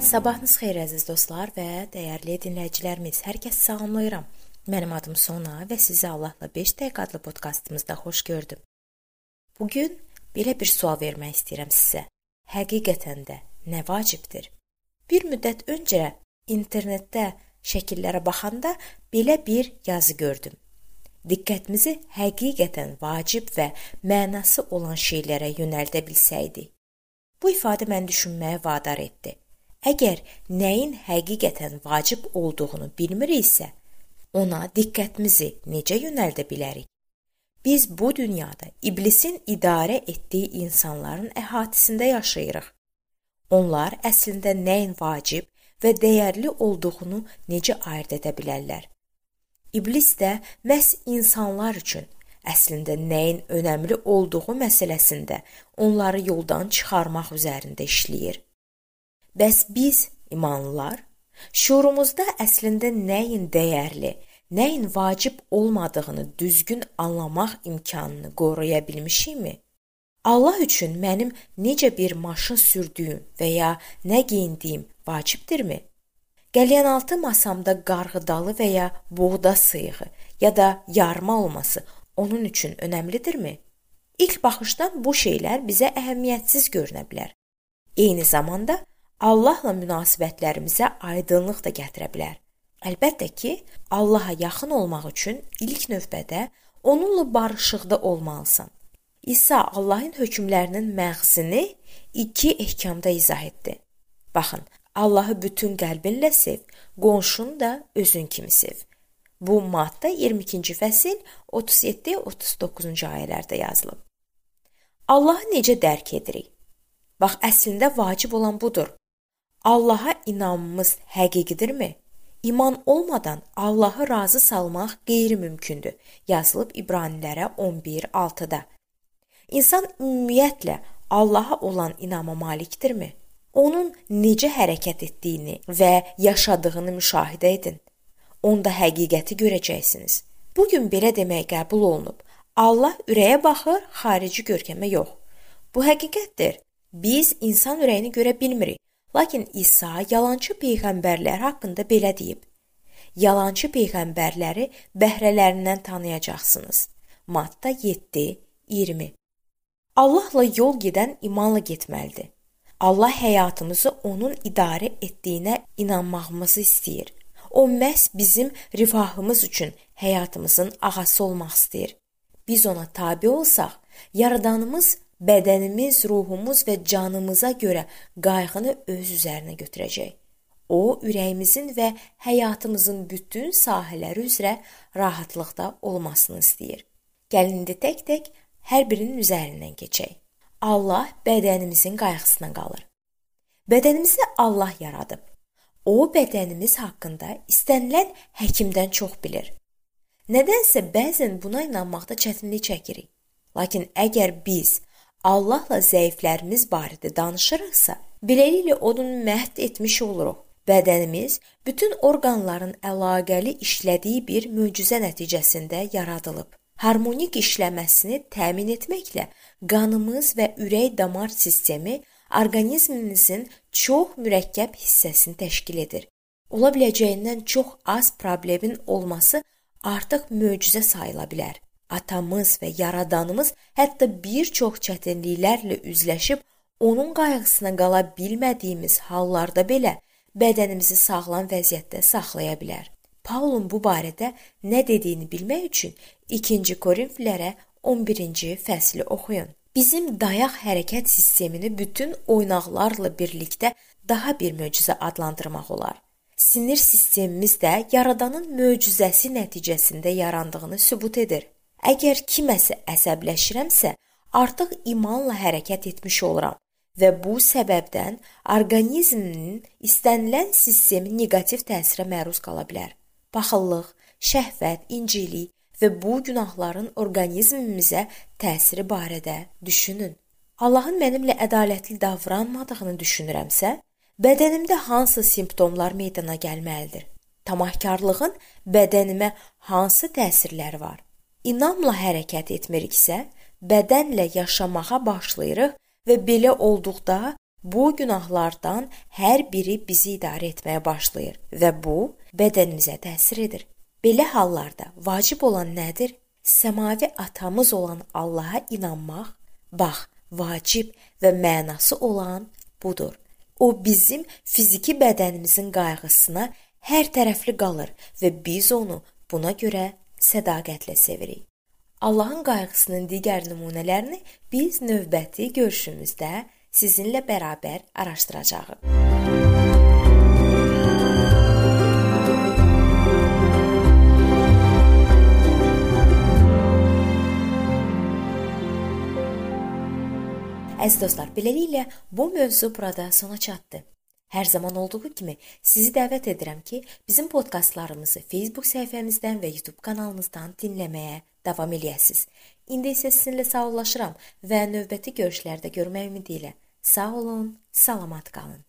Sabahınız xeyir əziz dostlar və dəyərli dinləyicilərimiz. Hər kəs salamlayıram. Mənim adım Sona və sizi Allahla 5 dəqiqə adlı podkastımızda xoş gördüm. Bu gün belə bir sual vermək istəyirəm sizə. Həqiqətən də nə vacibdir? Bir müddət öncə internetdə şəkillərə baxanda belə bir yazı gördüm. Diqqətimizi həqiqətən vacib və mənası olan şeylərə yönəldə bilsəydik. Bu ifadə məni düşünməyə vadar etdi. Əgər nəyin həqiqətən vacib olduğunu bilmiriksə, ona diqqətimizi necə yönəldə bilərik? Biz bu dünyada iblisin idarə etdiyi insanların əhatəsində yaşayırıq. Onlar əslində nəyin vacib və dəyərli olduğunu necə ayırd edə bilərlər? İblis də məhz insanlar üçün əslində nəyin önəmli olduğu məsələsində onları yoldan çıxarmaq üzərində işləyir. Bəs biz imanlılar şuurumuzda əslində nəyin dəyərli, nəyin vacib olmadığını düzgün anlamaq imkanını qoruya bilmişikmi? Allah üçün mənim necə bir maşın sürdüyüm və ya nə geyindiyim vacibdirmi? Qəlyanaltı masamda qarğıdalı və ya buğda sıyığı ya da yarma olması onun üçün önəmlidirmi? İlk baxışdan bu şeylər bizə əhəmiyyətsiz görünə bilər. Eyni zamanda Allahla münasibətlərimizə aydınlıq da gətirə bilər. Əlbəttə ki, Allaha yaxın olmaq üçün ilk növbədə onunla barışıqda olmalısan. İsa Allahın hökmlərinin məğzini iki ehkamda izah etdi. Baxın, Allahı bütün qəlbinlə sev, qonşunu da özün kimi sev. Bu Matta 22-ci fəsil 37-39-cu ayələrdə yazılıb. Allahı necə dərk edirik? Bax, əslində vacib olan budur. Allaha inamımız həqiqidirmi? İman olmadan Allahı razı salmaq qeyri-mümkündür. Yazılıb İbranilərə 11:6-da. İnsan ümumiyyətlə Allaha olan inama malikdirmi? Onun necə hərəkət etdiyini və yaşadığını müşahidə edin. Onda həqiqəti görəcəksiniz. Bu gün belə demək qəbul olunub. Allah ürəyə baxır, xarici görkəmə yox. Bu həqiqətdir. Biz insan ürəyini görə bilmirik. Lakin İsa yalançı peyğəmbərlər haqqında belə deyib: Yalançı peyğəmbərləri bəhrələrindən tanıyacaqsınız. Matta 7:20. Allahla yol gedən imanla getməlidir. Allah həyatımızı onun idarə etdiyinə inanmağımızı istəyir. O məhz bizim rifahımız üçün həyatımızın ağası olmaq istəyir. Biz ona tabe olsaq, yaradanımız bədənimiz, ruhumuz və canımıza görə qayğını öz üzərinə götürəcək. O, ürəyimizin və həyatımızın bütün sahələri üzrə rahatlıqda olmasını istəyir. Gəlin indi tək-tək hər birinin üzərindən keçək. Allah bədənimizin qayğısına qalır. Bədənimizi Allah yaradıb. O bədənimiz haqqında istənilən həkimdən çox bilir. Nədənsə bəzən buna inanmaqda çətinlik çəkirik. Lakin əgər biz Allahla zəiflərimiz barədə danışırıqsa, beləliklə onun məhd etmiş oluruq. Bədənimiz bütün orqanların əlaqəli işlədiyi bir möcüzə nəticəsində yaradılıb. Harmonik işləməsini təmin etməklə qanımız və ürək-damar sistemi orqanizmimizin çox mürəkkəb hissəsini təşkil edir. Ola biləcəyindən çox az problemin olması artıq möcüzə sayıla bilər atamız və yaradanımız hətta bir çox çətinliklərlə üzləşib onun qayğısına qala bilmədiyimiz hallarda belə bədənimizi sağlam vəziyyətdə saxlaya bilər. Paulun bu barədə nə dediyini bilmək üçün 2-ci Korinflərə 11-ci fəsli oxuyun. Bizim dayaq hərəkət sistemini bütün oynaqlarla birlikdə daha bir möcüzə adlandırmaq olar. Sinir sistemimiz də yaradanın möcüzəsi nəticəsində yarandığını sübut edir. Əgər kiməsə əsəbləşirəmsə, artıq imanla hərəkət etmiş oluram və bu səbəbdən orqanizmin istənilən sistemi neqativ təsirə məruz qala bilər. Paxıllıq, şəhvət, incilik və bu günahların orqanizmimizə təsiri barədə düşünün. Allahın mənimlə ədalətli davranmadığını düşünürəmsə, bədənimdə hansı simptomlar meydana gəlməlidir? Tamahkarlığın bədənimə hansı təsirləri var? İnamla hərəkət etmiriksə, bədənlə yaşamağa başlayırıq və belə olduqda Bu günahlardan hər biri bizi idarə etməyə başlayır və bu bədənimizə təsir edir. Belə hallarda vacib olan nədir? Səmavi atamız olan Allaha inanmaq. Bax, vacib və mənası olan budur. O bizim fiziki bədənimizin qayğısına hər tərəfli qalır və biz onu buna görə sədaqətlə sevirik. Allahın qayğısının digər nümunələrini biz növbəti görüşümüzdə sizinlə bərabər araşdıracağıq. Əziz dostlar, beləliklə bu mövzu burada sona çatdı. Hər zaman olduğu kimi sizi dəvət edirəm ki, bizim podkastlarımızı Facebook səhifəmizdən və YouTube kanalımızdan dinləməyə davam eləyəsiniz. İndi isə sizinlə sağollaşıram və növbəti görüşlərdə görmək ümidi ilə sağ olun, salamat qalın.